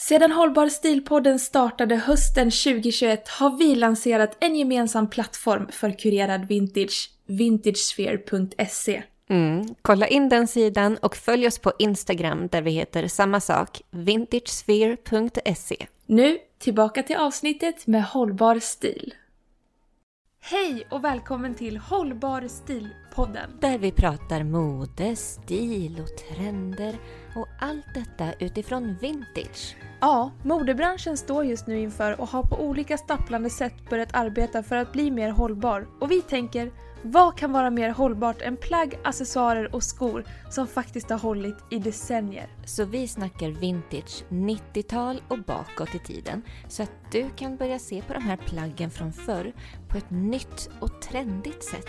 Sedan Hållbar stilpodden startade hösten 2021 har vi lanserat en gemensam plattform för kurerad vintage, vintagesphere.se. Mm. Kolla in den sidan och följ oss på Instagram där vi heter samma sak, vintagesphere.se. Nu tillbaka till avsnittet med hållbar stil. Hej och välkommen till Hållbar stil-podden. Där vi pratar mode, stil och trender och allt detta utifrån vintage. Ja, modebranschen står just nu inför och har på olika stapplande sätt börjat arbeta för att bli mer hållbar. Och vi tänker, vad kan vara mer hållbart än plagg, accessoarer och skor som faktiskt har hållit i decennier? Så vi snackar vintage 90-tal och bakåt i tiden så att du kan börja se på de här plaggen från förr på ett nytt och trendigt sätt.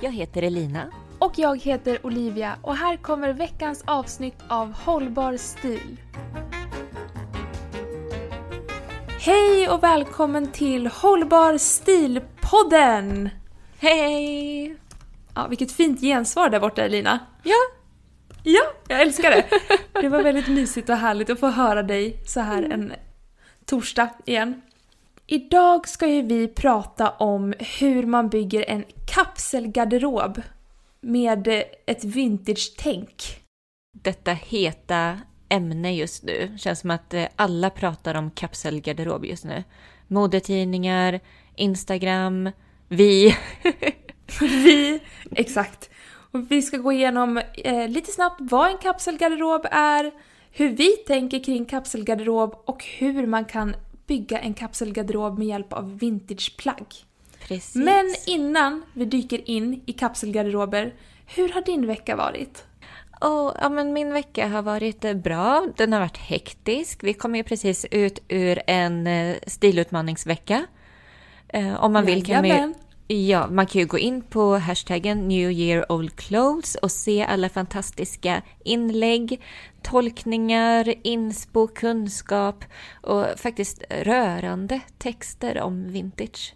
Jag heter Elina. Och jag heter Olivia och här kommer veckans avsnitt av Hållbar stil. Hej och välkommen till Hållbar stil-podden! Hej! Ja, vilket fint gensvar där borta Elina. Ja, Ja, jag älskar det. Det var väldigt mysigt och härligt att få höra dig så här en torsdag igen. Idag ska ju vi prata om hur man bygger en kapselgarderob med ett vintage-tänk. detta heta ämne just nu. Känns som att eh, alla pratar om kapselgarderob just nu. Modetidningar, Instagram, vi. Vi, exakt. Och vi ska gå igenom eh, lite snabbt vad en kapselgarderob är, hur vi tänker kring kapselgarderob och hur man kan bygga en kapselgarderob med hjälp av vintageplagg. Precis. Men innan vi dyker in i kapselgarderober, hur har din vecka varit? Och, ja, men min vecka har varit eh, bra. Den har varit hektisk. Vi kom ju precis ut ur en eh, stilutmaningsvecka. Eh, om man vill kan man ju. Ja, man kan ju gå in på hashtaggen New Year Old Clothes och se alla fantastiska inlägg, tolkningar, inspo, kunskap och faktiskt rörande texter om vintage.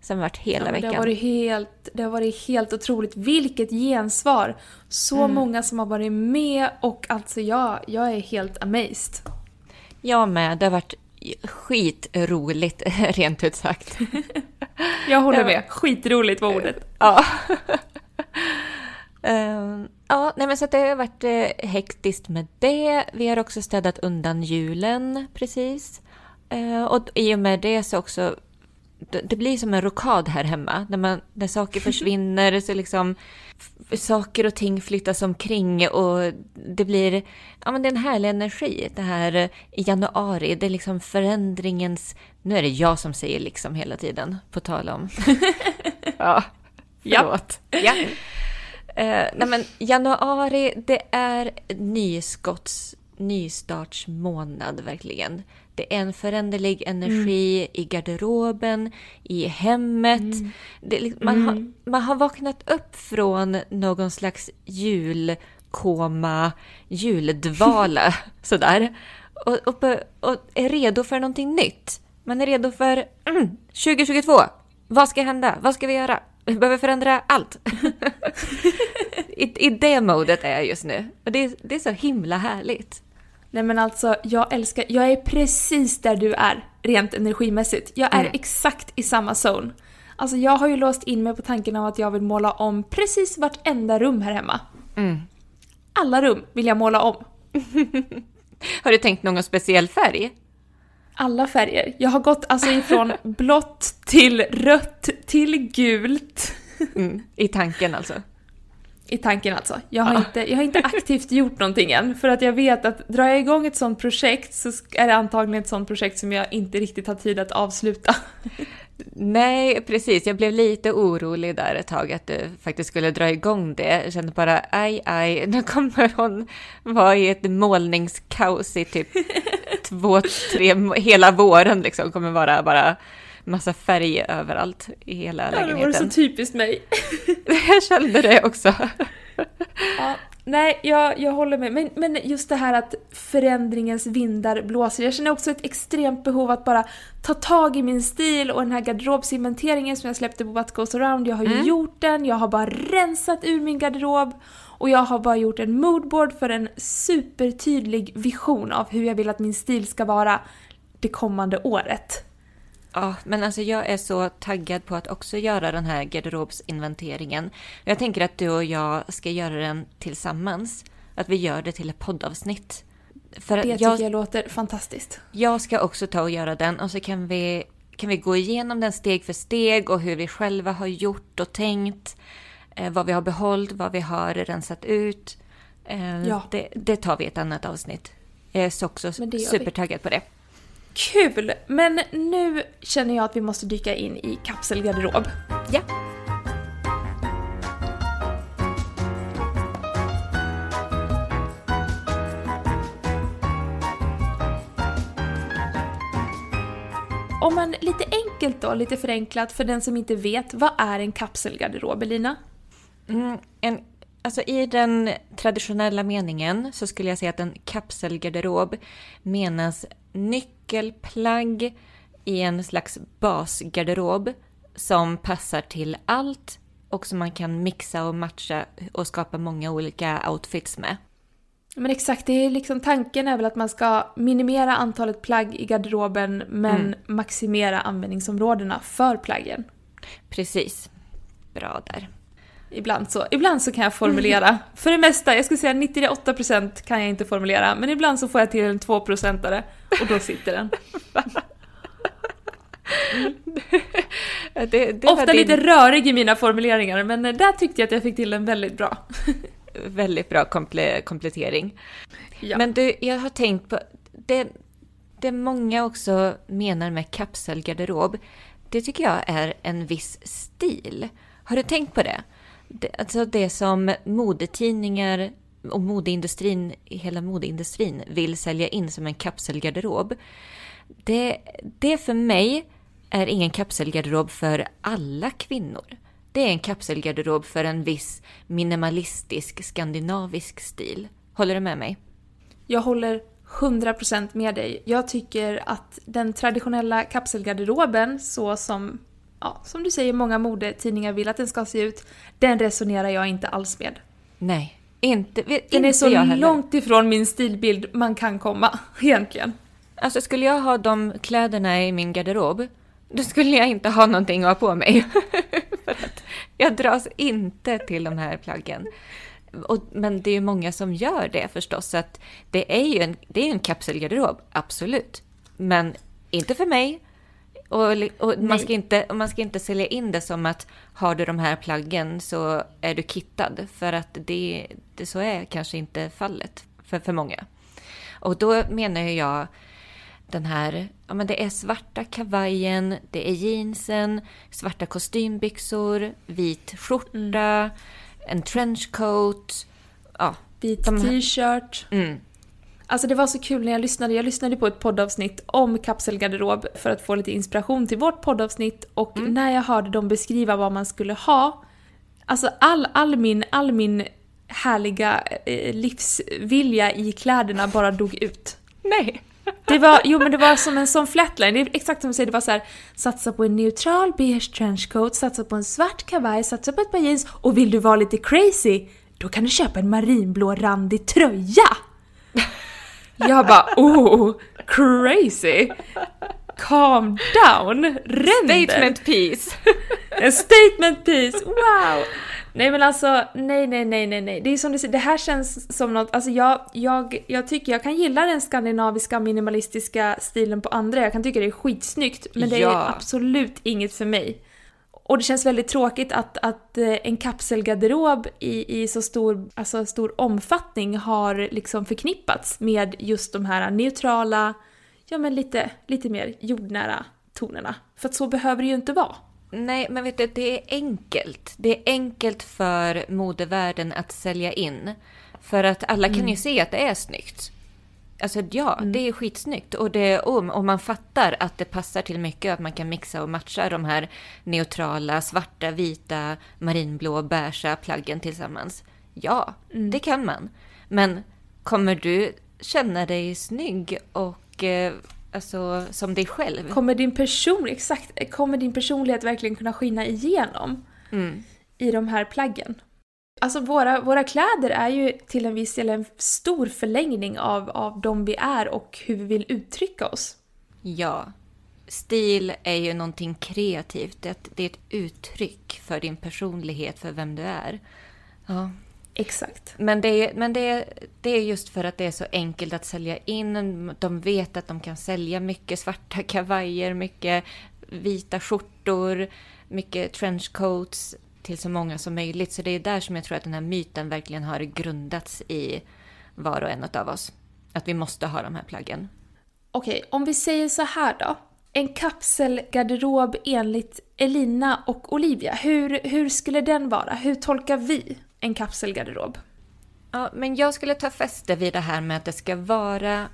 Som varit hela Ja, men det, veckan. har varit helt, det har varit helt otroligt. Vilket gensvar! Så Mm. många som har varit med och alltså jag, jag är helt amazed. Jag med. Det har varit skitroligt, rent ut sagt. Jag håller Ja. med. Skitroligt var ordet. Ja. Ehm, ja, nej men så det har varit eh, hektiskt med det. Vi har också städat undan julen precis. Eh, och i och med det så också det, det blir som en rokad här hemma. När, man, när saker försvinner så liksom saker och ting flyttas omkring och det blir ja, men det är en härlig energi. Det här eh, i januari, det är liksom förändringens... Nu är det jag som säger liksom hela tiden, på tal om... ja, förlåt. Ja. Eh, nej men januari, det är nyskotts, nystartsmånad verkligen. Det är en föränderlig energi i garderoben, i hemmet. Det, är liksom- man, har, man har vaknat upp från någon slags julkoma, juldvala sådär. Och, och, och är redo för någonting nytt. Man är redo för mm, 2022. Vad ska hända? Vad ska vi göra? Vi behöver förändra allt. I, I det modet är jag just nu. Och det, det är så himla härligt. Nej men alltså, jag älskar, jag är precis där du är, rent energimässigt. Jag är Mm. exakt i samma zone. Alltså jag har ju låst in mig på tanken av att jag vill måla om precis vartenda rum här hemma. Mm. Alla rum vill jag måla om. Har du tänkt någon speciell färg? Alla färger. Jag har gått alltså ifrån blått till rött till gult. Mm. I tanken alltså. I tanken alltså. Jag har, inte, jag har inte aktivt gjort någonting än. För att jag vet att drar jag igång ett sånt projekt så är det antagligen ett sånt projekt som jag inte riktigt har tid att avsluta. Nej, precis. Jag blev lite orolig där ett tag att du faktiskt skulle dra igång det. Jag kände bara, aj, aj, nu kommer hon vara i ett målningskaos i typ två, tre, hela våren liksom kommer vara bara massa färg överallt i hela Ja, det lägenheten. var så typiskt mig. Jag kände det också. Ja, nej, jag, jag håller med. Men, men just det här att förändringens vindar blåser. Jag känner också ett extremt behov att bara ta tag i min stil och den här garderobsinventeringen som jag släppte på What Goes Around. Jag har ju Mm. gjort den, jag har bara rensat ur min garderob och jag har bara gjort en moodboard för en supertydlig vision av hur jag vill att min stil ska vara det kommande året. Ja, men alltså jag är så taggad på att också göra den här garderobsinventeringen. Jag tänker att du och jag ska göra den tillsammans. Att vi gör det till ett poddavsnitt. För Det tycker jag, jag låter fantastiskt. jag ska också ta och göra den och så kan vi, kan vi gå igenom den steg för steg och hur vi själva har gjort och tänkt. Eh, vad vi har behållit, vad vi har rensat ut. Eh, Ja. det, det tar vi i ett annat avsnitt. Jag är så också gör vi. supertaggad på det. Kul! Men nu känner jag att vi måste dyka in i kapselgarderob. Ja. Om man lite enkelt då, lite förenklat för den som inte vet, vad är en kapselgarderob Elina? Mm, en, alltså I den traditionella meningen så skulle jag säga att en kapselgarderob menas nyckelplagg i en slags basgarderob som passar till allt och som man kan mixa och matcha och skapa många olika outfits med. Men exakt, det är liksom tanken är väl att man ska minimera antalet plagg i garderoben men maximera användningsområdena för plaggen. Precis. Bra där. Ibland så, ibland så kan jag formulera. För det mesta, jag skulle säga 98% kan jag inte formulera, men ibland så får jag till en 2%are och då sitter den. Det, det var Ofta din lite rörig i mina formuleringar, men där tyckte jag att jag fick till den väldigt bra. väldigt bra komple komplettering. Ja. Men du, jag har tänkt på... Det, det många också menar med kapselgarderob, det tycker jag är en viss stil. Har du tänkt på det? Det alltså det som modetidningar och modeindustrin, hela modeindustrin vill sälja in som en kapselgarderob. Det, det för mig är ingen kapselgarderob för alla kvinnor. Det är en kapselgarderob för en viss minimalistisk skandinavisk stil. Håller du med mig? Jag håller 100% med dig. Jag tycker att den traditionella kapselgarderoben, så som, ja, som du säger många modetidningar vill att den ska se ut, den resonerar jag inte alls med. Nej, inte, Den inte är så jag långt ifrån min stilbild man kan komma, egentligen. Alltså skulle jag ha de kläderna i min garderob, då skulle jag inte ha någonting att ha på mig. För att jag dras inte till de här plaggen. Och, men det är ju många som gör det förstås, så att det är ju en, det är en kapselgarderob, absolut. Men inte för mig. Och, och man, ska inte, man ska inte sälja in det som att har du de här plaggen så är du kittad. För att det, det så är kanske inte fallet för, för många. Och då menar jag den här, ja men det är svarta kavajen, det är jeansen, svarta kostymbyxor, vit skjorta, en trenchcoat. Ja, Vit t-shirt. mm, Alltså det var så kul när jag lyssnade. Jag lyssnade på ett poddavsnitt om kapselgarderob för att få lite inspiration till vårt poddavsnitt och när jag hörde dem beskriva vad man skulle ha, alltså all, all, min, all min härliga eh, livsvilja i kläderna bara dog ut. nej. Det var, jo men det var som en sån flatline, det är exakt som du säger, det var så här, satsa på en neutral beige trenchcoat, satsa på en svart kavaj, satsa på ett par jeans och vill du vara lite crazy, då kan du köpa en marinblå randig tröja! Jag bara oh, crazy! Calm down! Ränder! Statement piece. En statement piece, wow! Nej men alltså, nej nej nej nej nej. Det är som du säger, det här känns som något, alltså jag, jag, jag tycker jag kan gilla den skandinaviska minimalistiska stilen på andra, jag kan tycka det är skitsnyggt, men det Ja. är absolut inget för mig. Och det känns väldigt tråkigt att, att eh, en kapselgarderob i, i så stor, alltså stor omfattning har liksom förknippats med just de här neutrala, ja men lite, lite mer jordnära tonerna. För att så behöver det ju inte vara. Nej, men vet du, det är enkelt. Det är enkelt för modevärlden att sälja in. För att alla kan ju se att det är snyggt. Alltså ja, Mm. det är skitsnyggt. Och, det, och, och man fattar att det passar till mycket, att man kan mixa och matcha de här neutrala, svarta, vita, marinblå, beiga plaggen tillsammans. Ja, Mm. det kan man. Men kommer du känna dig snygg och eh, alltså som dig själv? Kommer din person, exakt, kommer din personlighet verkligen kunna skina igenom Mm. i de här plaggen? Alltså våra, våra kläder är ju till en viss del en stor förlängning av, av de vi är och hur vi vill uttrycka oss. Ja. Stil är ju någonting kreativt. Det är ett- det är ett uttryck för din personlighet, för vem du är. Ja. Exakt. Men, det är, men det, är, det är just för att det är så enkelt att sälja in. De vet att de kan sälja mycket svarta kavajer, mycket vita skjortor, mycket trenchcoats till så många som möjligt. Så det är där som jag tror att den här myten verkligen har grundats i var och en av oss. Att vi måste ha de här plaggen. Okej, om vi säger så här då. En kapselgarderob enligt Elina och Olivia, hur, hur skulle den vara? Hur tolkar vi en kapselgarderob? Ja, men jag skulle ta fäste vid det här med att det ska vara,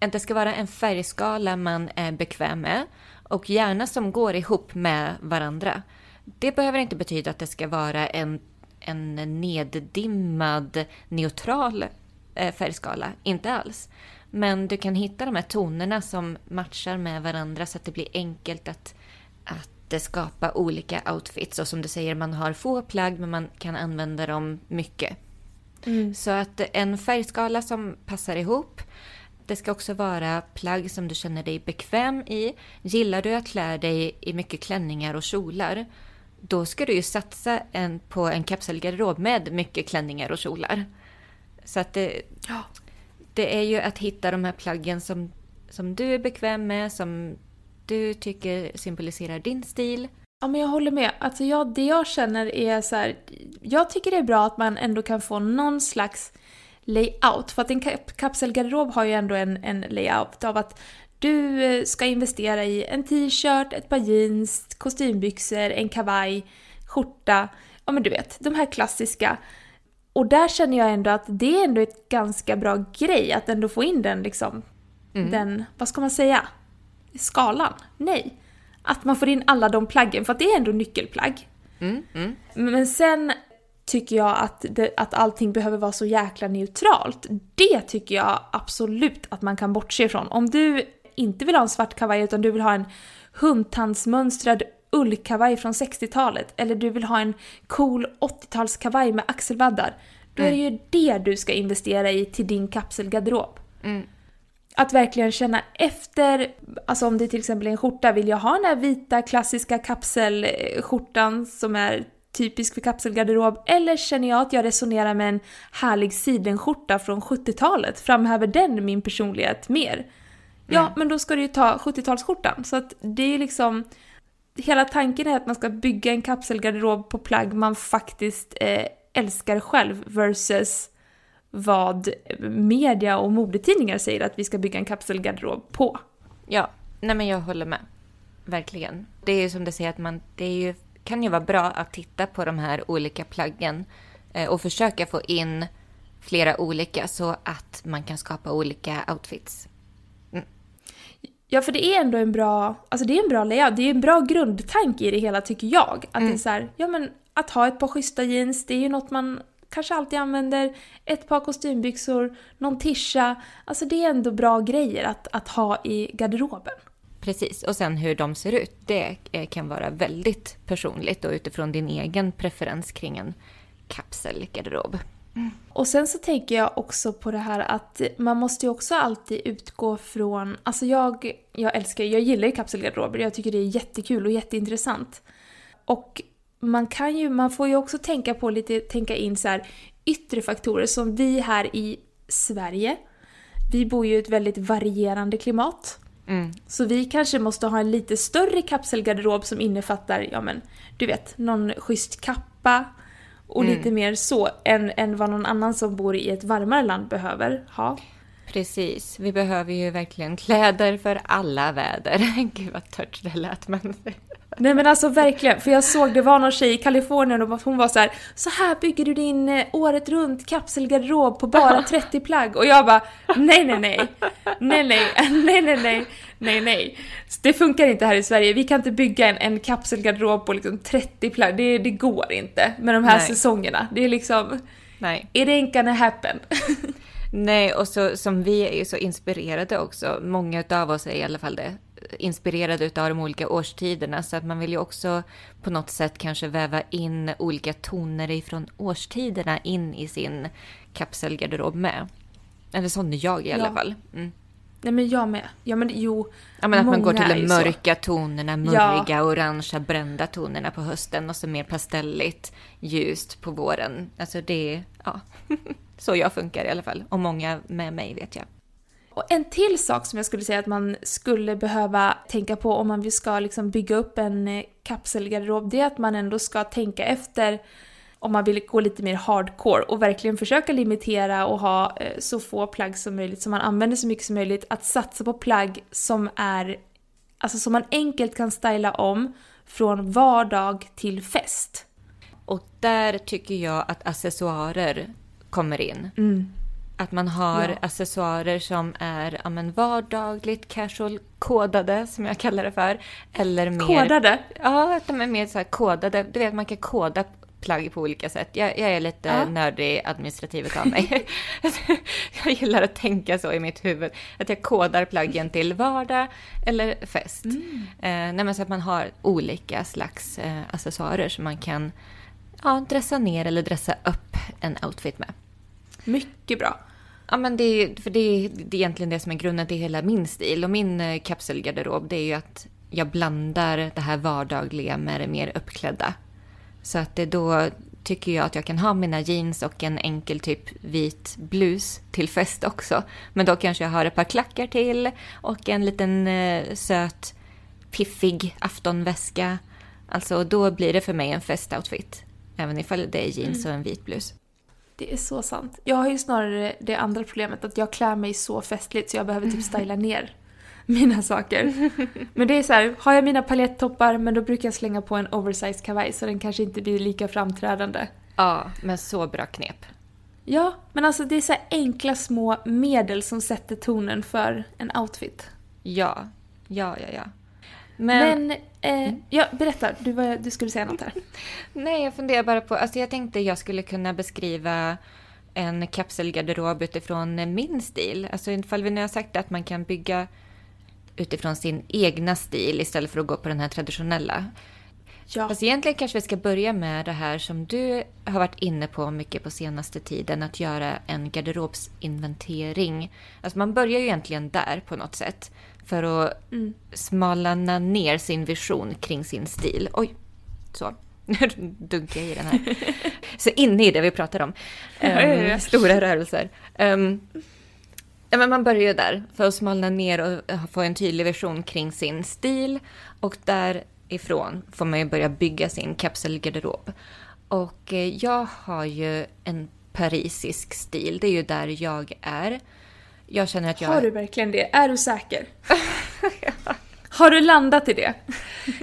att det ska vara en färgskala man är bekväm med och gärna som går ihop med varandra. Det behöver inte betyda att det ska vara en, en neddimmad, neutral eh, färgskala. Inte alls. Men du kan hitta de här tonerna som matchar med varandra så att det blir enkelt att, att skapa olika outfits. Och som du säger, man har få plagg men man kan använda dem mycket. Så att en färgskala som passar ihop. Det ska också vara plagg som du känner dig bekväm i. Gillar du att klä dig i mycket klänningar och kjolar, då ska du ju satsa en, på en kapselgarderob med mycket klänningar och kjolar. Så att det, Ja. det är ju att hitta de här plaggen som, som du är bekväm med, som du tycker symboliserar din stil. Ja, men jag håller med. Alltså jag, det jag känner är så här, jag tycker det är bra att man ändå kan få någon slags layout. För att en kap- kapselgarderob har ju ändå en, en layout av att du eh, ska investera i en t-shirt, ett par jeans, kostymbyxor, en kavaj, skjorta. Ja men du vet, de här klassiska. Och där känner jag ändå att det är ändå ett ganska bra grej att ändå få in den liksom, den, vad ska man säga? Skalan? Nej. Att man får in alla de plaggen, för att det är ändå nyckelplagg. Mm, mm. Men sen tycker jag att, det, att allting behöver vara så jäkla neutralt. Det tycker jag absolut att man kan bortse ifrån. Om du inte vill ha en svart kavaj utan du vill ha en hundtandsmönstrad ullkavaj från 60-talet eller du vill ha en cool 80-talskavaj med axelvaddar. Då är det ju det du ska investera i till din kapselgarderob. Mm. Att verkligen känna efter, alltså om det till exempel är en skjorta, vill jag ha den här vita klassiska kapselskjortan som är typisk för kapselgarderob? Eller känner jag att jag resonerar med en härlig sidenskjorta från 70-talet? Framhäver den min personlighet mer? Ja, men då ska du ju ta 70-talsskjortan. Så att det är liksom... Hela tanken är att man ska bygga en kapselgarderob på plagg man faktiskt eh, älskar själv versus vad media och modetidningar säger att vi ska bygga en kapselgarderob på. Ja, nej men jag håller med. Verkligen. Det är ju som du säger att man, det ju, kan ju vara bra att titta på de här olika plaggen eh, och försöka få in flera olika så att man kan skapa olika outfits. Ja, för det är ändå en bra, alltså det är en bra layout, det är en bra grundtanke i det hela tycker jag. Att det är så här, ja men att ha ett par schyssta jeans, det är ju något man kanske alltid använder. Ett par kostymbyxor, någon tisha. Alltså det är ändå bra grejer att, att ha i garderoben. Precis, och sen hur de ser ut, det eh, kan vara väldigt personligt och utifrån din egen preferens kring en kapselgarderob. Och sen så tänker jag också på det här att man måste ju också alltid utgå från, alltså jag, jag älskar, jag gillar ju kapselgarderober, jag tycker det är jättekul och jätteintressant. Och man kan ju, man får ju också tänka på lite, tänka in så här yttre faktorer som vi här i Sverige, vi bor ju i ett väldigt varierande klimat. Mm. Så vi kanske måste ha en lite större kapselgarderob som innefattar, ja men, du vet, någon schysst kappa och Mm. lite mer så än, än vad någon annan som bor i ett varmare land behöver ha. Precis, vi behöver ju verkligen kläder för alla väder. Gud vad tört det lät men Nej men alltså verkligen, för jag såg det var någon tjej i Kalifornien och hon var så här: så här bygger du din eh, året runt kapselgarderob på bara 30 plagg. Och jag bara nej nej nej, nej nej, nej nej nej, nej nej. Det funkar inte här i Sverige, vi kan inte bygga en, en kapselgarderob på liksom 30 plagg, det, det går inte med de här Nej. säsongerna. Det är liksom, Nej. it ain't gonna happen. Nej, och så, som vi är ju så inspirerade också, många av oss är i alla fall det, inspirerade utav de olika årstiderna, så att man vill ju också på något sätt kanske väva in olika toner ifrån årstiderna in i sin kapselgarderob med. Eller sån är jag i alla Ja. fall. Mm. Nej men jag med. Ja men jo, Ja, men att man går till de så. mörka tonerna, murriga, orangea, brända tonerna på hösten och så mer pastelligt, ljust på våren. Alltså det är, ja, så jag funkar i alla fall. Och många med mig vet jag. Och en till sak som jag skulle säga att man skulle behöva tänka på om man ska liksom bygga upp en eh, kapselgarderob, det är att man ändå ska tänka efter om man vill gå lite mer hardcore och verkligen försöka limitera och ha eh, så få plagg som möjligt, som man använder så mycket som möjligt, att satsa på plagg som är, alltså som man enkelt kan styla om från vardag till fest. Och där tycker jag att accessoarer kommer in. Att man har Ja. accessoarer som är ja, men vardagligt, casual, kodade som jag kallar det för. Eller mer... Kodade? Ja, att de är mer så här kodade. Du vet, man kan koda plagg på olika sätt. Jag, jag är lite Ja. nördig administrativ av mig. jag gillar att tänka så i mitt huvud. Att jag kodar plaggen till vardag eller fest. Mm. Eh, så att man har olika slags eh, accessoarer som man kan ja, dressa ner eller dressa upp en outfit med. Mycket bra. Ja, men det är, för det är, det är egentligen det som är grunden till hela min stil. Och min eh, kapselgarderob, det är ju att jag blandar det här vardagliga med det mer uppklädda. Så att då tycker jag att jag kan ha mina jeans och en enkel typ vit blus till fest också. Men då kanske jag har ett par klackar till och en liten eh, söt piffig aftonväska. Alltså då blir det för mig en festoutfit. Även ifall det är jeans och en vit blus. Det är så sant. Jag har ju snarare det andra problemet att jag klär mig så festligt så jag behöver typ styla ner mina saker. Men det är så här, har jag mina paljettoppar men då brukar jag slänga på en oversized kavaj så den kanske inte blir lika framträdande. Ja, men så bra knep. Ja, men alltså det är så här enkla små medel som sätter tonen för en outfit. Ja, ja, ja, ja. Men, Men, eh, ja, berätta, du, var, du skulle säga något här. nej, jag funderar bara på, alltså jag tänkte jag skulle kunna beskriva en kapselgarderob utifrån min stil. Alltså ifall vi nu har sagt att man kan bygga utifrån sin egna stil istället för att gå på den här traditionella. Ja, Fast egentligen kanske vi ska börja med det här som du har varit inne på mycket på senaste tiden, att göra en garderobsinventering. Alltså man börjar ju egentligen där på något sätt. För att Mm. smalna ner sin vision kring sin stil. Oj, så. Nu dunkar jag i den här. Så inne i det vi pratar om. Ehm, stora rörelser. Ehm, ja, men man börjar ju där för att smalna ner och få en tydlig vision kring sin stil. Och därifrån får man ju börja bygga sin kapselgarderob. Och eh, jag har ju en parisisk stil. Det är ju där jag är. Jag känner att jag... har du verkligen det? Är du säker? Har du landat i det?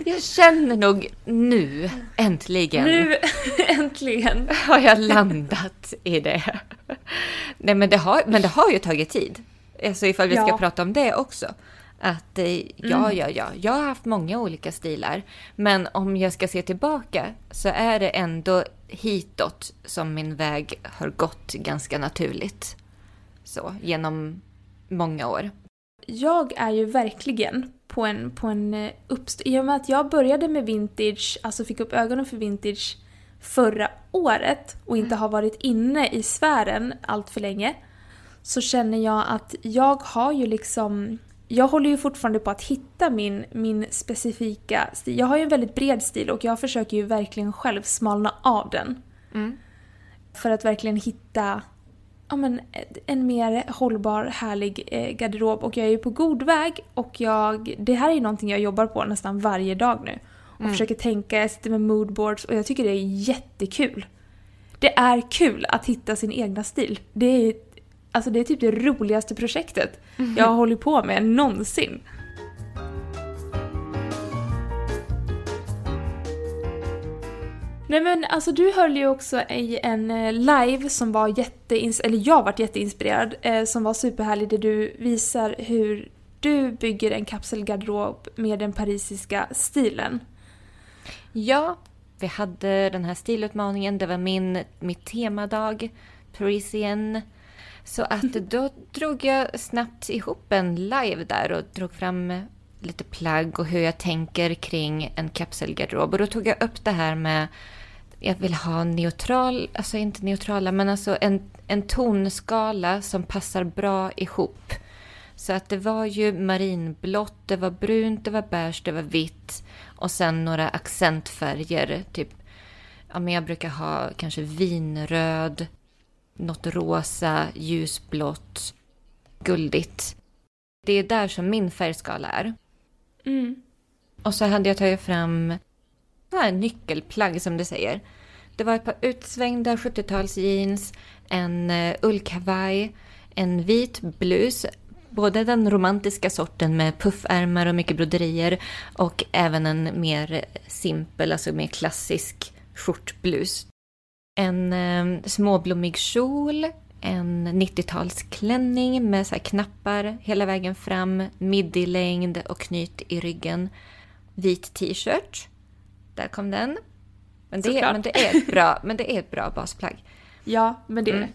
Jag känner nog nu, äntligen, Nu, äntligen! har jag landat i det. Nej, men det har, men det har ju tagit tid. Alltså ifall vi ska Ja. prata om det också. Att eh, ja, ja, ja, jag har haft många olika stilar. Men om jag ska se tillbaka så är det ändå hitåt som min väg har gått ganska naturligt. Så, genom många år. Jag är ju verkligen på en, på en eh, uppst... I och med att jag började med vintage, alltså fick upp ögonen för vintage förra året och inte har varit inne i sfären allt för länge så känner jag att jag har ju liksom... Jag håller ju fortfarande på att hitta min, min specifika stil. Jag har ju en väldigt bred stil och jag försöker ju verkligen själv smalna av den. För att verkligen hitta ja, men, en mer hållbar, härlig eh, garderob. Och jag är ju på god väg och jag, det här är ju någonting jag jobbar på nästan varje dag nu. Och försöker tänka, jag sitter med moodboards och jag tycker det är jättekul. Det är kul att hitta sin egna stil. Det är, alltså det är typ det roligaste projektet jag har hållit på med någonsin. Nej men alltså du höll ju också i en eh, live som var jätteins... eller jag vart jätteinspirerad, eh, som var superhärlig där du visar hur du bygger en kapselgarderob med den parisiska stilen. Ja, vi hade den här stilutmaningen, det var min, mitt temadag, Parisian. Så att då drog jag snabbt ihop en live där och drog fram lite plagg och hur jag tänker kring en kapselgarderob. Och då tog jag upp det här med jag vill ha neutral, alltså inte neutrala, men alltså en, en tonskala som passar bra ihop. Så att det var ju marinblått, det var brunt, det var beige, det var vitt och sen några accentfärger. Typ, ja men jag brukar ha kanske vinröd, något rosa, ljusblått, guldigt. Det är där som min färgskala är. Mm. Och så hade jag tagit fram här nyckelplagg som du säger. Det var ett par utsvängda 70-talsjeans, en eh, ullkavaj, en vit blus. Både den romantiska sorten med puffärmar och mycket broderier och även en mer simpel, alltså mer klassisk skjortblus. En eh, småblommig kjol, en 90-talsklänning med så knappar hela vägen fram, midjelängd och knyt i ryggen. Vit t-shirt. Där kom den. Men det, men det, är, ett bra, men det är ett bra basplagg. Ja, men det är mm.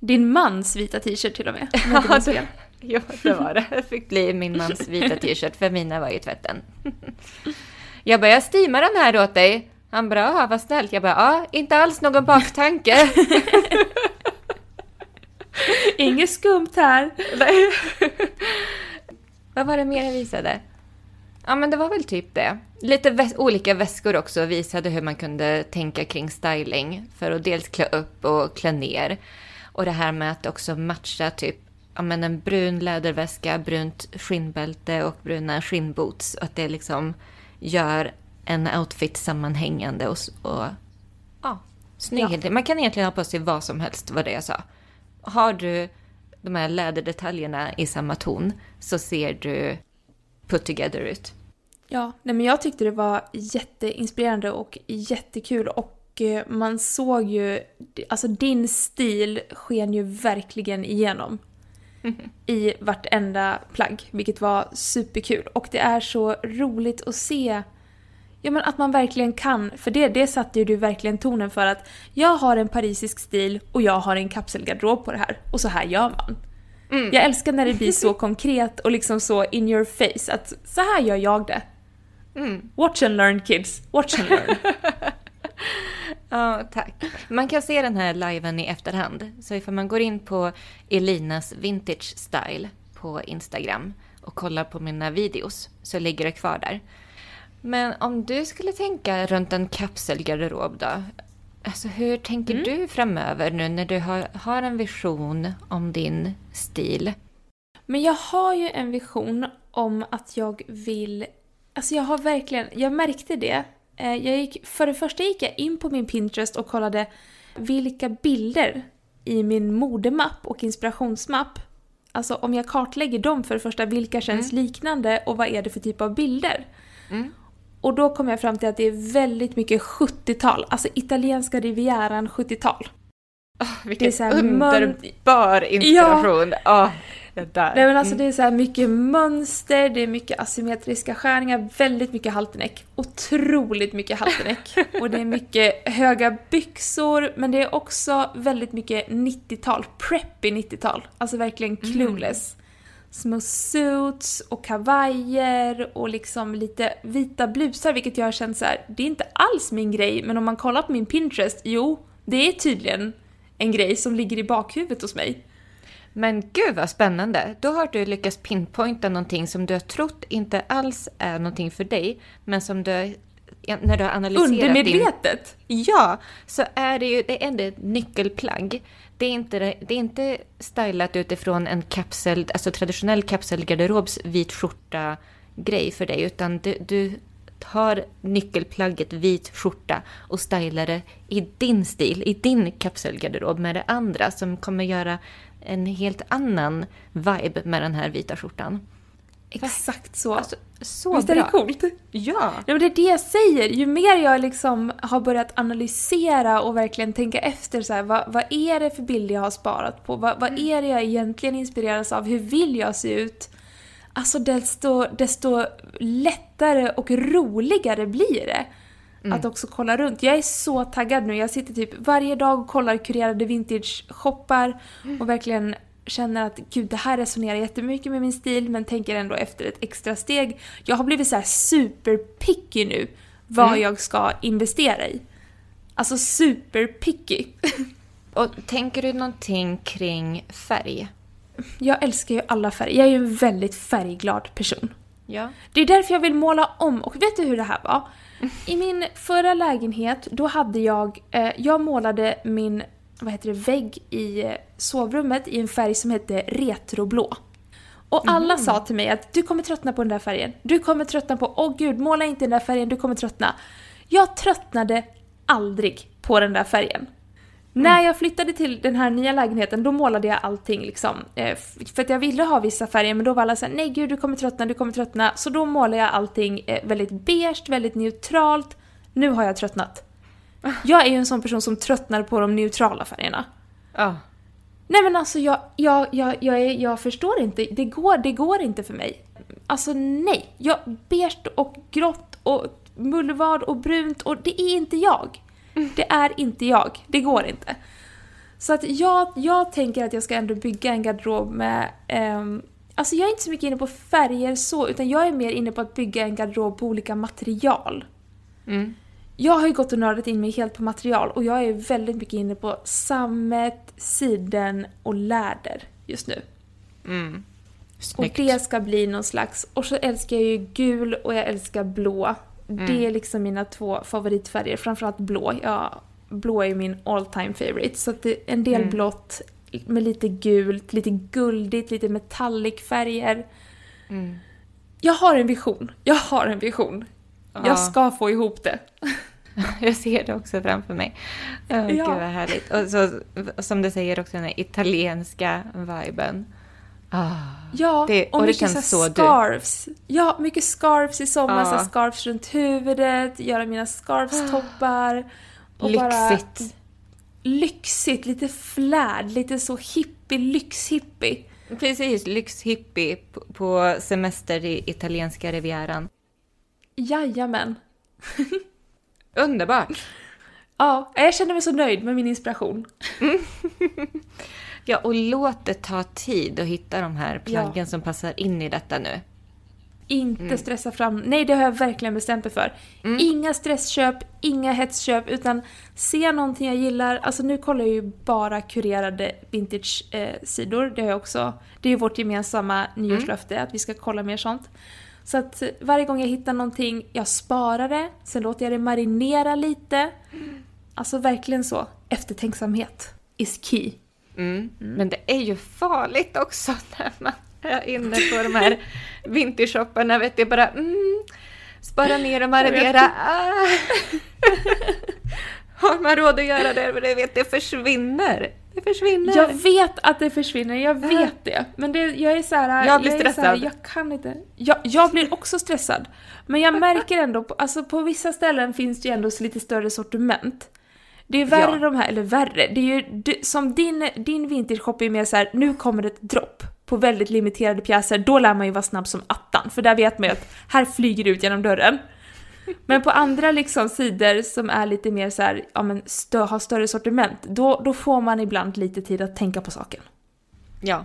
Din mans vita t-shirt till och med. Ja, det, ja, det var det. Det fick bli min mans vita t-shirt för mina var i tvätten. Jag bara, jag steamar den här åt dig. Han bara, vad snällt. Jag bara, ja, inte alls någon baktanke. Inget skumt här. vad var det mer jag visade? Ja, men det var väl typ det. Lite väs olika väskor också visade hur man kunde tänka kring styling för att dels klä upp och klä ner. Och det här med att också matcha typ ja, men en brun läderväska, brunt skinnbälte och bruna skinnboots. Att det liksom gör en outfit sammanhängande och, och ja, snygg. Ja. Man kan egentligen ha på sig vad som helst, var det jag sa. Har du de här läderdetaljerna i samma ton så ser du put together ut. Ja, nej men jag tyckte det var jätteinspirerande och jättekul och eh, man såg ju, alltså din stil sken ju verkligen igenom i vartenda plagg, vilket var superkul. Och det är så roligt att se Ja men att man verkligen kan, för det, det satte ju du verkligen tonen för att jag har en parisisk stil och jag har en kapselgarderob på det här och så här gör man. Mm. Jag älskar när det blir så konkret och liksom så in your face att så här gör jag det. Mm. Watch and learn kids, watch and learn. Ja, tack. Man kan se den här liven i efterhand. Så ifall man går in på Elinas Vintage Style på Instagram och kollar på mina videos så ligger det kvar där. Men om du skulle tänka runt en kapselgarderob då? Alltså hur tänker mm. du framöver nu när du har, har en vision om din stil? Men jag har ju en vision om att jag vill... Alltså jag har verkligen... Jag märkte det. Eh, jag gick, för det första gick jag in på min Pinterest och kollade vilka bilder i min modemapp och inspirationsmapp Alltså om jag kartlägger dem för det första, vilka känns mm. liknande och vad är det för typ av bilder? Mm. Och då kom jag fram till att det är väldigt mycket 70-tal, alltså italienska rivieran 70-tal. Oh, vilken det är underbar inspiration! Ja. Oh, det där. Nej men alltså mm. det är så här mycket mönster, det är mycket asymmetriska skärningar, väldigt mycket halterneck. Otroligt mycket halterneck. och det är mycket höga byxor, men det är också väldigt mycket 90-tal, preppy 90-tal. Alltså verkligen mm. clueless. Mm små suits och kavajer och liksom lite vita blusar vilket jag har känt så här, det är inte alls min grej men om man kollar på min Pinterest, jo, det är tydligen en grej som ligger i bakhuvudet hos mig. Men gud vad spännande! Då har du lyckats pinpointa någonting som du har trott inte alls är någonting för dig, men som du när du har analyserat Undermedvetet? Din... Ja, så är det ju det är ett nyckelplagg det är inte, det är inte stylat utifrån en kapsel, alltså traditionell kapselgarderobs vit skjorta grej för dig, utan du, du tar nyckelplagget vit skjorta och stylar det i din stil, i din kapselgarderob med det andra som kommer göra en helt annan vibe med den här vita skjortan. Exakt så. Alltså, så Visst är bra. det coolt? Ja. Ja, men det är det jag säger. Ju mer jag liksom har börjat analysera och verkligen tänka efter så här, vad, vad är det för bilder jag har sparat på? Vad, vad är det jag egentligen inspireras av? Hur vill jag se ut? Alltså desto, desto lättare och roligare blir det. Att också kolla runt. Jag är så taggad nu. Jag sitter typ varje dag och kollar kurerade vintage-shoppar och verkligen känner att gud, det här resonerar jättemycket med min stil men tänker ändå efter ett extra steg. Jag har blivit så här superpicky nu vad Mm. jag ska investera i. Alltså superpicky. Och tänker du någonting kring färg? Jag älskar ju alla färger. Jag är ju en väldigt färgglad person. Ja. Det är därför jag vill måla om. Och vet du hur det här var? I min förra lägenhet, då hade jag... Eh, jag målade min vad heter det, vägg i eh, sovrummet i en färg som hette retroblå. Och alla sa till mig att du kommer tröttna på den där färgen. Du kommer tröttna på, åh gud, måla inte den där färgen, du kommer tröttna. Jag tröttnade aldrig på den där färgen. När jag flyttade till den här nya lägenheten då målade jag allting liksom. Eh, för att jag ville ha vissa färger men då var alla såhär nej gud du kommer tröttna, du kommer tröttna. Så då målade jag allting eh, väldigt beige, väldigt neutralt. Nu har jag tröttnat. Jag är ju en sån person som tröttnar på de neutrala färgerna. Ja. Nej men alltså jag, jag, jag, jag, är, jag förstår inte, det går, det går inte för mig. Alltså nej. Jag, beige och grått och mullvad och brunt och det är inte jag. Det är inte jag. Det går inte. Så att jag, jag tänker att jag ska ändå bygga en garderob med... ehm, alltså jag är inte så mycket inne på färger så, utan jag är mer inne på att bygga en garderob på olika material. Mm. Jag har ju gått och nördat in mig helt på material och jag är väldigt mycket inne på sammet, siden och läder just nu. Mm. Och Snyggt. det ska bli någon slags... Och så älskar jag ju gul och jag älskar blå. Mm. Det är liksom mina två favoritfärger, framförallt blå. Ja, blå är ju min all time favorite. Så att det är en del Mm. blått med lite gult, lite guldigt, lite metallic färger. Mm. Jag har en vision. Jag har en vision. Ja. Jag ska få ihop det. Jag ser det också framför mig. Oh, Ja. Gud vad härligt. Och så, som du säger också den här italienska viben. Ah. Ja, Det- och, och det mycket känns så så du. scarves. Ja, mycket scarves i sommar. Så här scarves runt huvudet, göra mina scarves-toppar. och bara- Lyxigt. lyxigt, lite flärd, lite så hippie, lyxhippie. Precis, lyxhippie på, på semester i italienska rivieran. Jajamän. Underbart! Ja, jag känner mig så nöjd med min inspiration. Ja, och låt det ta tid att hitta de här plaggen Ja. som passar in i detta nu. Inte stressa fram. Nej, det har jag verkligen bestämt mig för. Inga stressköp, inga hetsköp, utan se någonting jag gillar. Alltså nu kollar jag ju bara kurerade vintage-sidor. det har jag också. Det är ju vårt gemensamma nyårslöfte att vi ska kolla mer sånt. Så att varje gång jag hittar någonting, jag sparar det, sen låter jag det marinera lite. Alltså verkligen så. Eftertänksamhet is key. Mm. Men det är ju farligt också när man är inne på de här vintershopparna. Vet du, bara mm, spara ner och marinera. Ah. Har man råd att göra det? Men det, vet, det försvinner. Det försvinner. Jag vet att det försvinner, jag vet det. Men det, jag är så här, Jag blir är så här, stressad. jag kan inte. Jag, jag blir också stressad. Men jag märker ändå, på, alltså på vissa ställen finns det ju ändå lite större sortiment. Det är värre Ja. de här, eller värre, det är ju det, som din, din vintage-shop är mer så här, nu kommer det ett dropp på väldigt limiterade pjäser, då lär man ju vara snabb som attan. För där vet man ju att här flyger det ut genom dörren. Men på andra liksom sidor som är lite mer så här, ja men stö, har större sortiment, då, då får man ibland lite tid att tänka på saken. Ja.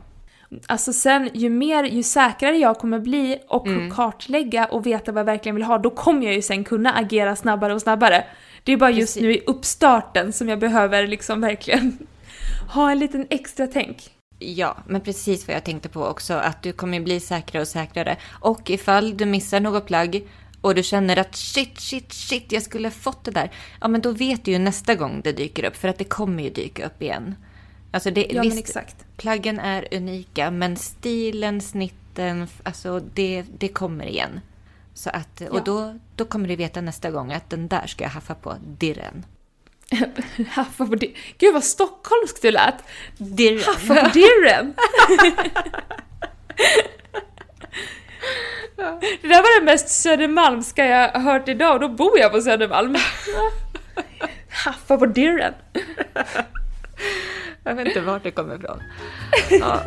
Alltså sen, ju mer, ju säkrare jag kommer bli och Mm. kartlägga och veta vad jag verkligen vill ha, då kommer jag ju sen kunna agera snabbare och snabbare. Det är bara just Precis. nu i uppstarten som jag behöver liksom verkligen ha en liten extra tänk. Ja, men precis vad jag tänkte på också. Att du kommer bli säkrare och säkrare. Och ifall du missar något plagg och du känner att shit, shit, shit, jag skulle ha fått det där. Ja, men då vet du ju nästa gång det dyker upp. För att det kommer ju dyka upp igen. Alltså det, Ja visst, men exakt. plaggen är unika, men stilen, snitten, alltså det, det kommer igen. Så att, och Ja. då, då kommer du veta nästa gång att den där ska jag haffa på dirren. Haffa på det. Gud vad stockholmskt du lät! Dirren. Haffa på dirren! Det där var det mest Södermalmska jag hört idag och då bor jag på Södermalm. Haffa på dirren. Jag vet inte vart det kommer ifrån. Ja.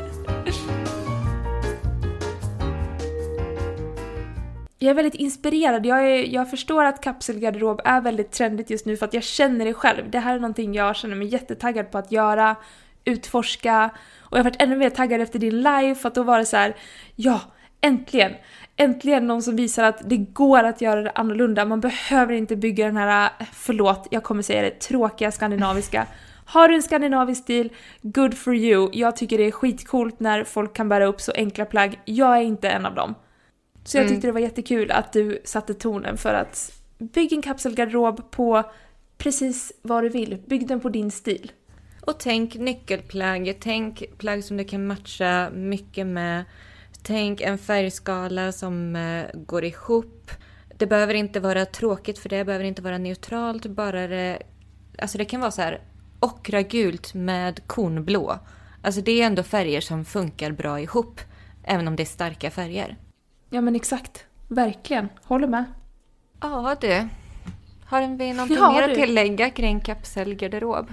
Jag är väldigt inspirerad. Jag, är, jag förstår att kapselgarderob är väldigt trendigt just nu för att jag känner det själv. Det här är någonting jag känner mig jättetaggad på att göra, utforska. Och jag har varit ännu mer taggad efter din live för att då var det så här, ja, äntligen! Äntligen någon som visar att det går att göra det annorlunda. Man behöver inte bygga den här, förlåt, jag kommer säga det, tråkiga skandinaviska. Har du en skandinavisk stil, good for you. Jag tycker det är skitcoolt när folk kan bära upp så enkla plagg. Jag är inte en av dem. Så jag Mm. tyckte det var jättekul att du satte tonen för att bygga en kapselgarderob på precis vad du vill. Bygg den på din stil. Och tänk nyckelplagg, tänk plagg som du kan matcha mycket med. Tänk en färgskala som eh, går ihop. Det behöver inte vara tråkigt för det behöver inte vara neutralt. Bara det, alltså det kan vara så här ockragult med kornblå. Alltså det är ändå färger som funkar bra ihop. Även om det är starka färger. Ja men exakt. Verkligen. Håller med. Ja du. Har vi någonting Ja, mer du. att tillägga kring kapselgarderob?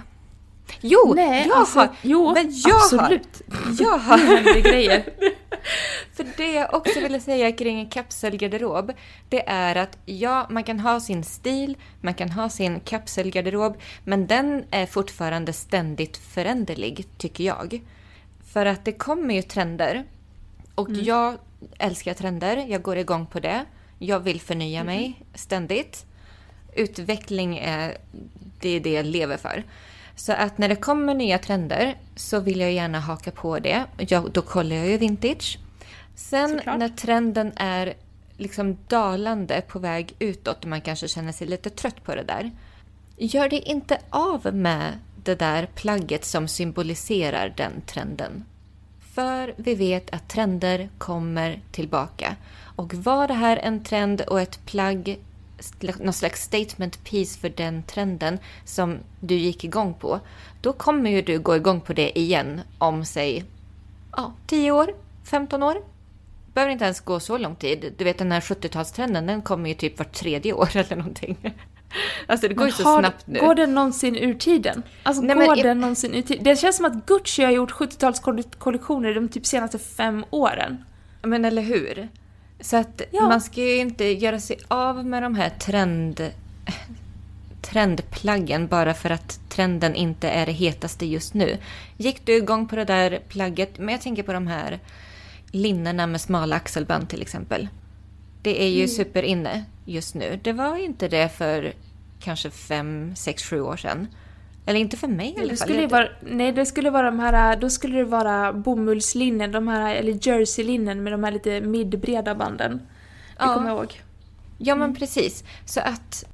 Jo! Nej, jag alltså, har! jo, men jag absolut. har! Jag har! Händer grejer. För det jag också ville säga kring en kapselgarderob, det är att ja, man kan ha sin stil, man kan ha sin kapselgarderob, men den är fortfarande ständigt föränderlig, tycker jag. För att det kommer ju trender. Och jag älskar trender, jag går igång på det. Jag vill förnya mig ständigt. Utveckling är det, är det jag lever för. Så att när det kommer nya trender så vill jag gärna haka på det. Jag, då kollar jag ju vintage. Sen Såklart. när trenden är liksom dalande på väg utåt och man kanske känner sig lite trött på det där. Gör det inte av med det där plagget som symboliserar den trenden. För vi vet att trender kommer tillbaka. Och var det här en trend och ett plagg, någon slags statement piece för den trenden som du gick igång på, då kommer ju du gå igång på det igen om, säg, ja, 10 år, 15 år. behöver inte ens gå så lång tid. Du vet den här 70-talstrenden, den kommer ju typ vart tredje år eller någonting. Alltså det går ju så snabbt nu. Går den någonsin ur tiden? Alltså Nej, men går jag- den någonsin ur tiden? Det känns som att Gucci har gjort 70-talskollektioner de typ senaste fem åren. Men eller hur? Så att Ja. man ska ju inte göra sig av med de här trend, trendplaggen bara för att trenden inte är det hetaste just nu. Gick du igång på det där plagget, men jag tänker på de här linnena med smala axelband till exempel. Det är ju superinne just nu. Det var inte det för kanske fem, sex, sju år sedan. Eller inte för mig i alla Det fall. skulle vara, nej, det skulle vara de här, då skulle det vara bomullslinnen, de här, eller jerseylinnen med de här lite midbreda banden. Det Ja. kommer jag ihåg. Ja, men precis. Så att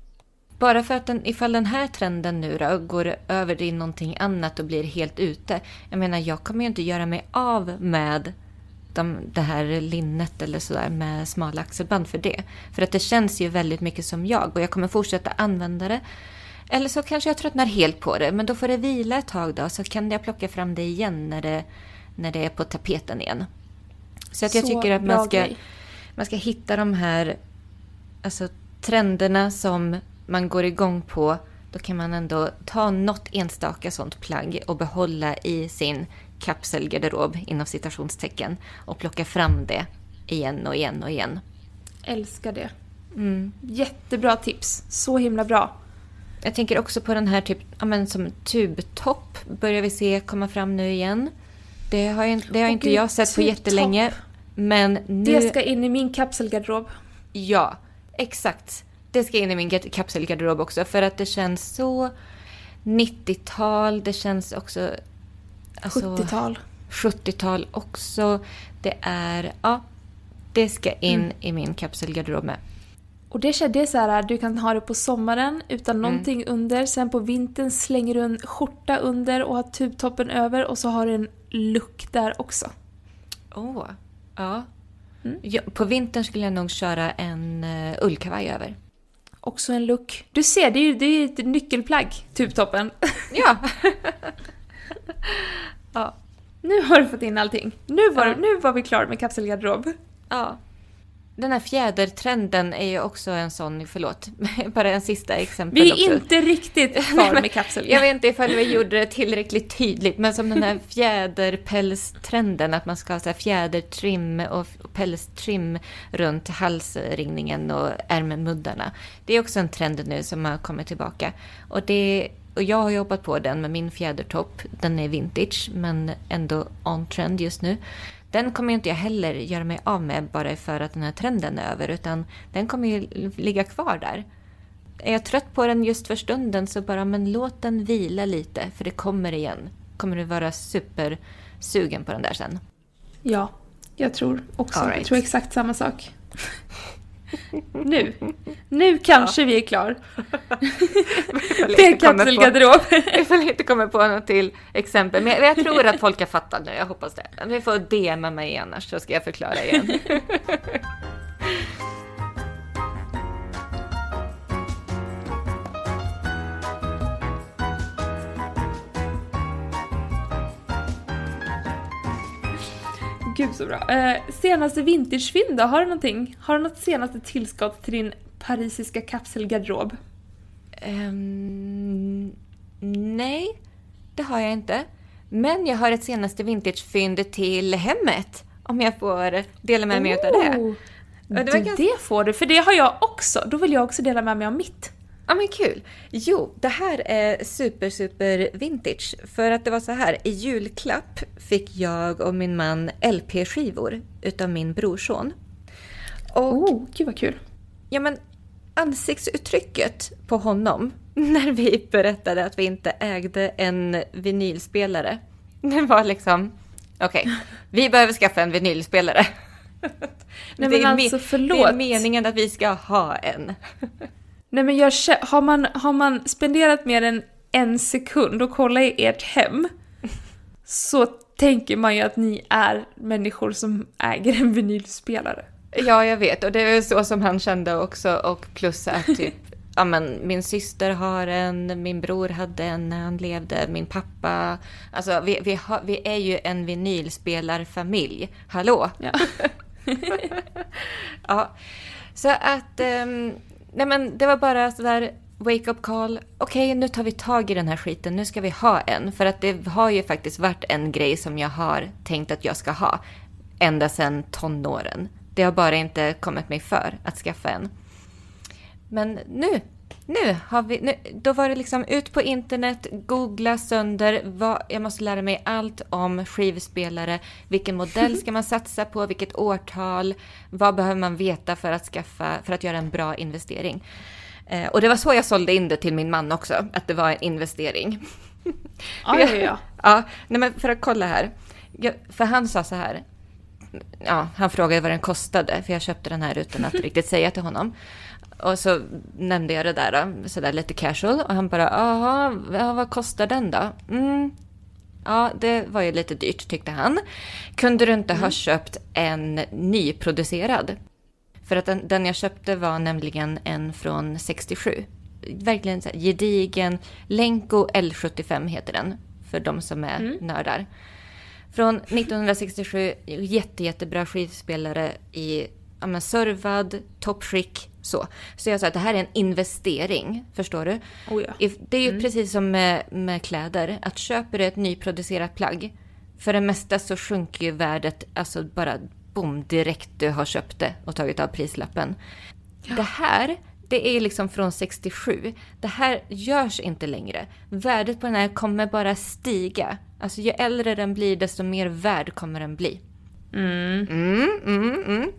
bara för att den, ifall den här trenden nu då går över i någonting annat och blir helt ute. Jag menar, jag kommer ju inte göra mig av med de, det här linnet eller sådär med smala axelband för det. För att det känns ju väldigt mycket som jag och jag kommer fortsätta använda det. Eller så kanske jag tröttnar helt på det, men då får det vila ett tag då så kan jag plocka fram det igen när det, när det är på tapeten igen. Så att jag Så tycker att man ska, grej. man ska hitta de här alltså, trenderna som man går igång på. Då kan man ändå ta något enstaka sånt plagg och behålla i sin kapselgarderob inom citationstecken och plocka fram det igen och igen och igen. Älskar det. Mm. Jättebra tips. Så himla bra. Jag tänker också på den här typ, ja, men som tubtopp börjar vi se komma fram nu igen. Det har, ju, det har inte gud, jag sett på jättelänge. Men nu... Det ska in i min kapselgarderob. Ja, exakt. Det ska in i min ga- kapselgarderob också för att det känns så 90-tal. Det känns också... alltså, 70-tal. 70-tal också. Det är... Ja, det ska in Mm. i min kapselgarderob med. Och det, är så här, du kan ha det på sommaren utan någonting under. Sen på vintern slänger du en skjorta under och har tubtoppen över och så har du en look där också. Åh, ja. Mm. ja. På vintern skulle jag nog köra en uh, ullkavaj över. Också en look. Du ser, det är ju det är ett nyckelplagg, tubtoppen. Ja. Nu har du fått in allting. Nu var, Ja. nu var vi klara med kapselgarderob. ja. Den här fjädertrenden är ju också en sån, förlåt, bara en sista exempel Vi är också. inte riktigt kvar med kapseln. Jag vet inte ifall vi gjorde det tillräckligt tydligt, men som den här fjäderpälstrenden, att man ska ha så fjädertrim och pälstrim runt halsringningen och ärmemuddarna. Det är också en trend nu som har kommit tillbaka. Och, det, och jag har jobbat på den med min fjädertopp. Den är vintage, men ändå on trend just nu. Den kommer inte jag heller göra mig av med bara för att den här trenden är över, utan den kommer ju ligga kvar där. Är jag trött på den just för stunden så bara, men låt den vila lite, för det kommer igen. Kommer du vara supersugen på den där sen. Ja, jag tror också. Right. Jag tror exakt samma sak. nu. Nu kanske vi är klar. Med kapselgarderob. Ifall jag inte kommer på något till exempel. Men jag, jag tror att folk har fattat nu, jag hoppas det. Vi får DMa mig annars så ska jag förklara igen. Gud så bra. Eh, senaste vintagefynd då? Har du någonting? Har du något senaste tillskott till din parisiska kapselgarderob? Ehm, nej, det har jag inte. Men jag har ett senaste vintagefynd till hemmet. Om jag får dela med mig av det. Oh, det ganska- det får du, för det har jag också. Då vill jag också dela med mig av mitt. Ja men kul! Jo, det här är super super vintage. För att det var så här, i julklapp fick jag och min man LP-skivor utav min brorson. Och Oh, gud vad kul. ja men ansiktsuttrycket på honom när vi berättade att vi inte ägde en vinylspelare. Det var liksom, okej, vi behöver skaffa en vinylspelare. Nej, det, men är alltså, förlåt. det är meningen att vi ska ha en. Nej men jag, har, man, har man spenderat mer än en sekund och kollat i ert hem så tänker man ju att ni är människor som äger en vinylspelare. Ja, jag vet. Och det är så som han kände också. Och plus att typ, ja, men, min syster har en, min bror hade en när han levde, min pappa. Alltså, vi, vi, har, vi är ju en vinylspelarfamilj. Hallå? Ja. Ja. Så att, ehm, nej men det var bara sådär wake up call. Okej, nu tar vi tag i den här skiten. Nu ska vi ha en. För att det har ju faktiskt varit en grej som jag har tänkt att jag ska ha. Ända sedan tonåren. Det har bara inte kommit mig för att skaffa en. Men nu, nu har vi, nu, då var det liksom ut på internet, googla sönder, vad, jag måste lära mig allt om skivspelare, vilken modell ska man satsa på, vilket årtal, vad behöver man veta för att skaffa, för att göra en bra investering. Eh, och det var så jag sålde in det till min man också, att det var en investering. Ja, ja, ja. Ja, nej men för att kolla här. Jag, för han sa så här. Ja, han frågade vad den kostade, för jag köpte den här utan att riktigt säga till honom. Och så nämnde jag det där, då, så där lite casual. Och han bara, jaha, ja, vad kostar den då? Mm. Ja, det var ju lite dyrt tyckte han. Kunde du inte ha köpt en nyproducerad? För att den, den jag köpte var nämligen en från 67. Verkligen så här gedigen. Lenko L75 heter den. För de som är nördar. Från 1967. Jätte, jättebra skivspelare i ja, men, servad, toppskick. Så. så jag sa att det här är en investering. Förstår du? Oh, ja. If- Det är ju precis som med, med kläder. Att köper du ett nyproducerat plagg. För det mesta så sjunker ju värdet alltså bara boom direkt du har köpt det och tagit av prislappen. Det här, det är liksom från 67. Det här görs inte längre. Värdet på den här kommer bara stiga. Alltså ju äldre den blir desto mer värd kommer den bli. Mm. Mm, mm, mm.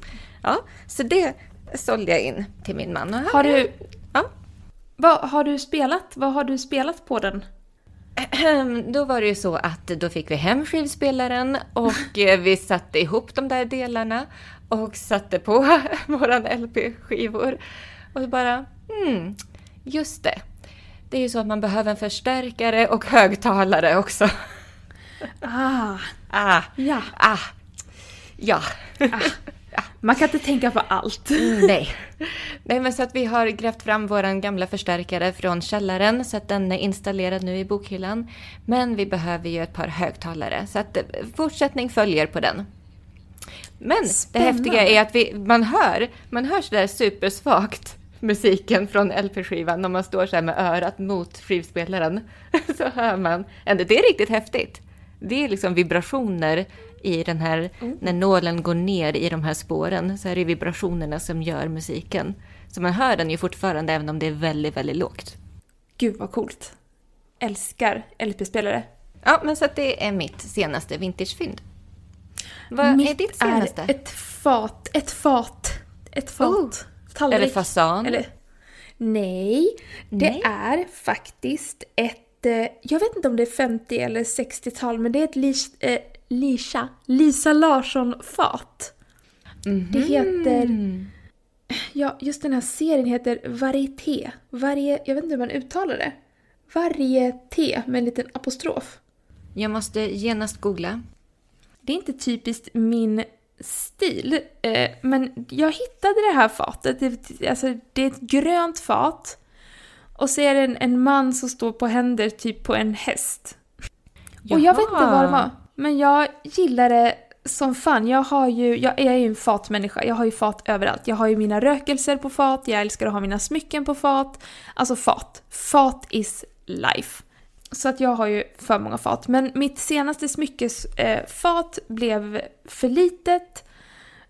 Ja, så det sålde jag in till min man. Har du, Ja. vad, har du spelat? Vad har du spelat på den? Då var det ju så att då fick vi hem skivspelaren och eh, vi satte ihop de där delarna och satte på våran LP-skivor. Och bara, hmm, just det. Det är ju så att man behöver en förstärkare och högtalare också. Ah, Ah, ja. ah, ja. Man kan inte tänka på allt. Nej. Nej, men så att vi har grävt fram våran gamla förstärkare från källaren så att den är installerad nu i bokhyllan. Men vi behöver ju ett par högtalare så att eh, fortsättning följer på den. Men det Spännande. häftiga är att vi, man hör, man hör sådär supersvagt musiken från LP-skivan när man står så här med örat mot skivspelaren. Så hör man det är riktigt häftigt. Det är liksom vibrationer i den här, när nålen går ner i de här spåren så är det vibrationerna som gör musiken. Så man hör den ju fortfarande även om det är väldigt, väldigt lågt. Gud vad coolt. Älskar LP-spelare. Ja, men så att det är mitt senaste vintagefynd. Vad är Mitt ditt senaste? är ett fat. Ett fat. Ett fat. Oh. Tallrik. Är det fasan? Eller, nej, det Nej. är faktiskt ett... eh, Jag vet inte om det är 50 eller 60-tal, men det är ett Lis, eh, Lisa, Lisa Larsson-fat. Det heter... Mm. Ja, just den här serien heter Varieté. Varie, jag vet inte hur man uttalar det. Varieté med en liten apostrof. Jag måste genast googla. Det är inte typiskt min stil, eh, men jag hittade det här fatet. Det, alltså, det är ett grönt fat. Och så är det en, en man som står på händer typ på en häst. Och jag vet inte vad det var, men jag gillar det som fan. Jag, har ju, jag är ju en fatmänniska, jag har ju fat överallt. Jag har ju mina rökelser på fat, jag älskar att ha mina smycken på fat. Alltså fat. Fat is life. Så att jag har ju för många fat. Men mitt senaste smyckesfat eh, blev för litet.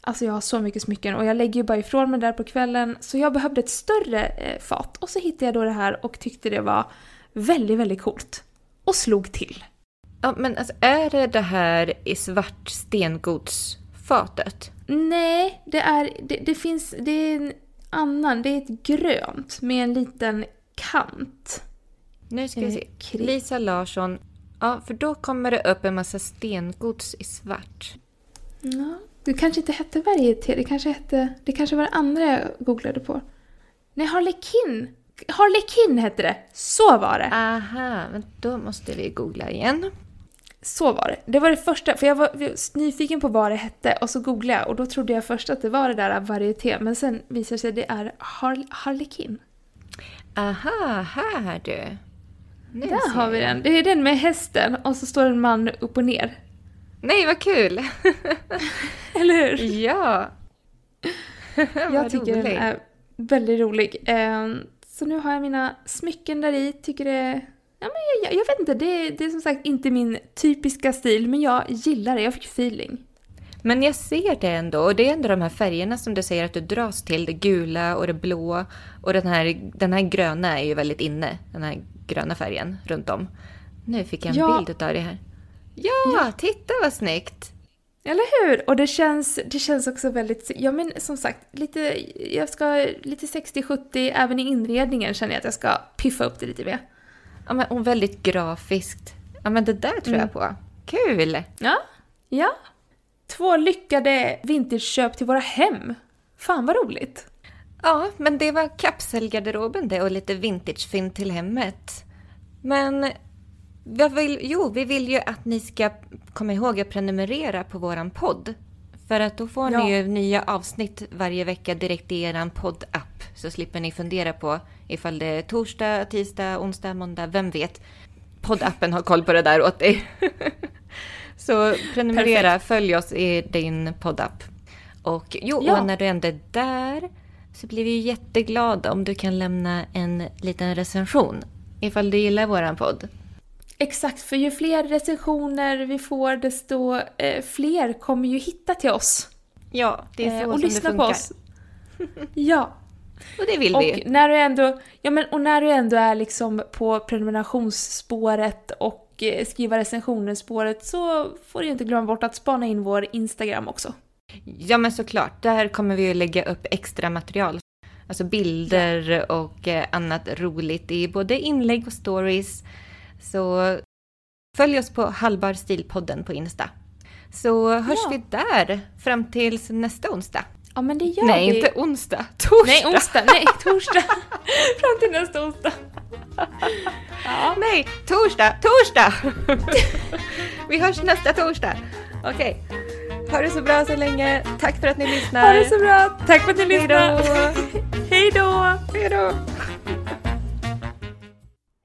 Alltså jag har så mycket smycken och jag lägger ju bara ifrån mig där på kvällen. Så jag behövde ett större eh, fat. Och så hittade jag då det här och tyckte det var väldigt, väldigt coolt. Och slog till. Ja, men alltså, är det det här i svart stengodsfatet? Nej, det är, det, det finns, det är en annan, det är ett grönt med en liten kant. Nu ska vi se. Lisa Larsson. Ja, för då kommer det upp en massa stengods i svart. Ja, det kanske inte hette varieté, det kanske hette, det kanske var det andra jag googlade på. Nej, Harlequin! Harlequin hette det! Så var det! Aha, men då måste vi googla igen. Så var det. Det var det första, för jag var nyfiken på vad det hette och så googlade jag och då trodde jag först att det var det där varieté, men sen visade det sig att det är Har- Harlequin. Aha, här du. Nu Där har vi den. Det är den med hästen och så står en man upp och ner. Nej, vad kul! Eller hur? ja! Jag tycker den roligt. är väldigt rolig. Ehm, Så nu har jag mina smycken där i, tycker det... Ja, men jag, jag vet inte, det, det är som sagt inte min typiska stil, men jag gillar det. Jag fick feeling. Men jag ser det ändå. Och det är ändå de här färgerna som du säger att du dras till. Det gula och det blå. Och den här, den här gröna är ju väldigt inne. Den här gröna färgen runt om. Nu fick jag en Ja. bild utav det här. Ja, titta vad snyggt! Eller hur? Och det känns, det känns också väldigt... Ja men som sagt, lite, jag ska lite 60-70, även i inredningen känner jag att jag ska piffa upp det lite mer. Ja, men, och väldigt grafiskt. Ja, men det där tror jag på. Kul! Ja, ja. Två lyckade vintageköp till våra hem. Fan vad roligt. Ja, men det var kapselgarderoben det och lite vintagefynd till hemmet. Men vill, jo, vi vill ju att ni ska komma ihåg att prenumerera på våran podd. För att då får Ja. ni ju nya avsnitt varje vecka direkt i er poddapp. Så slipper ni fundera på ifall det är torsdag, tisdag, onsdag, måndag, vem vet. Poddappen har koll på det där åt dig. Så prenumerera, följ oss i din poddapp. Och jo, Ja. och när du ändå är där så blir vi ju jätteglada om du kan lämna en liten recension. Ifall du gillar våran podd. Exakt, för ju fler recensioner vi får desto eh, fler kommer ju hitta till oss. Ja, det är så eh, som och lyssna det funkar. på oss. Ja, Och det vill och vi ju. när du ändå, ja men och när du ändå är liksom på prenumerationsspåret och eh, skriva recensioner-spåret så får du inte glömma bort att spana in vår Instagram också. Ja, men såklart. Där kommer vi ju lägga upp extra material. Alltså bilder och eh, annat roligt i både inlägg och stories. Så följ oss på Hallbar Stilpodden på Insta. Så hörs Ja. vi där fram tills nästa onsdag. Ja men det gör Nej, vi. inte onsdag. Torsdag. Nej, onsdag. Nej, torsdag. Fram till nästa onsdag. Ja. Nej, torsdag, torsdag! Vi hörs nästa torsdag. Okej. Ha det så bra så länge. Tack för att ni lyssnar. Ha det så bra. Tack för att ni då! Hej då! Hej då!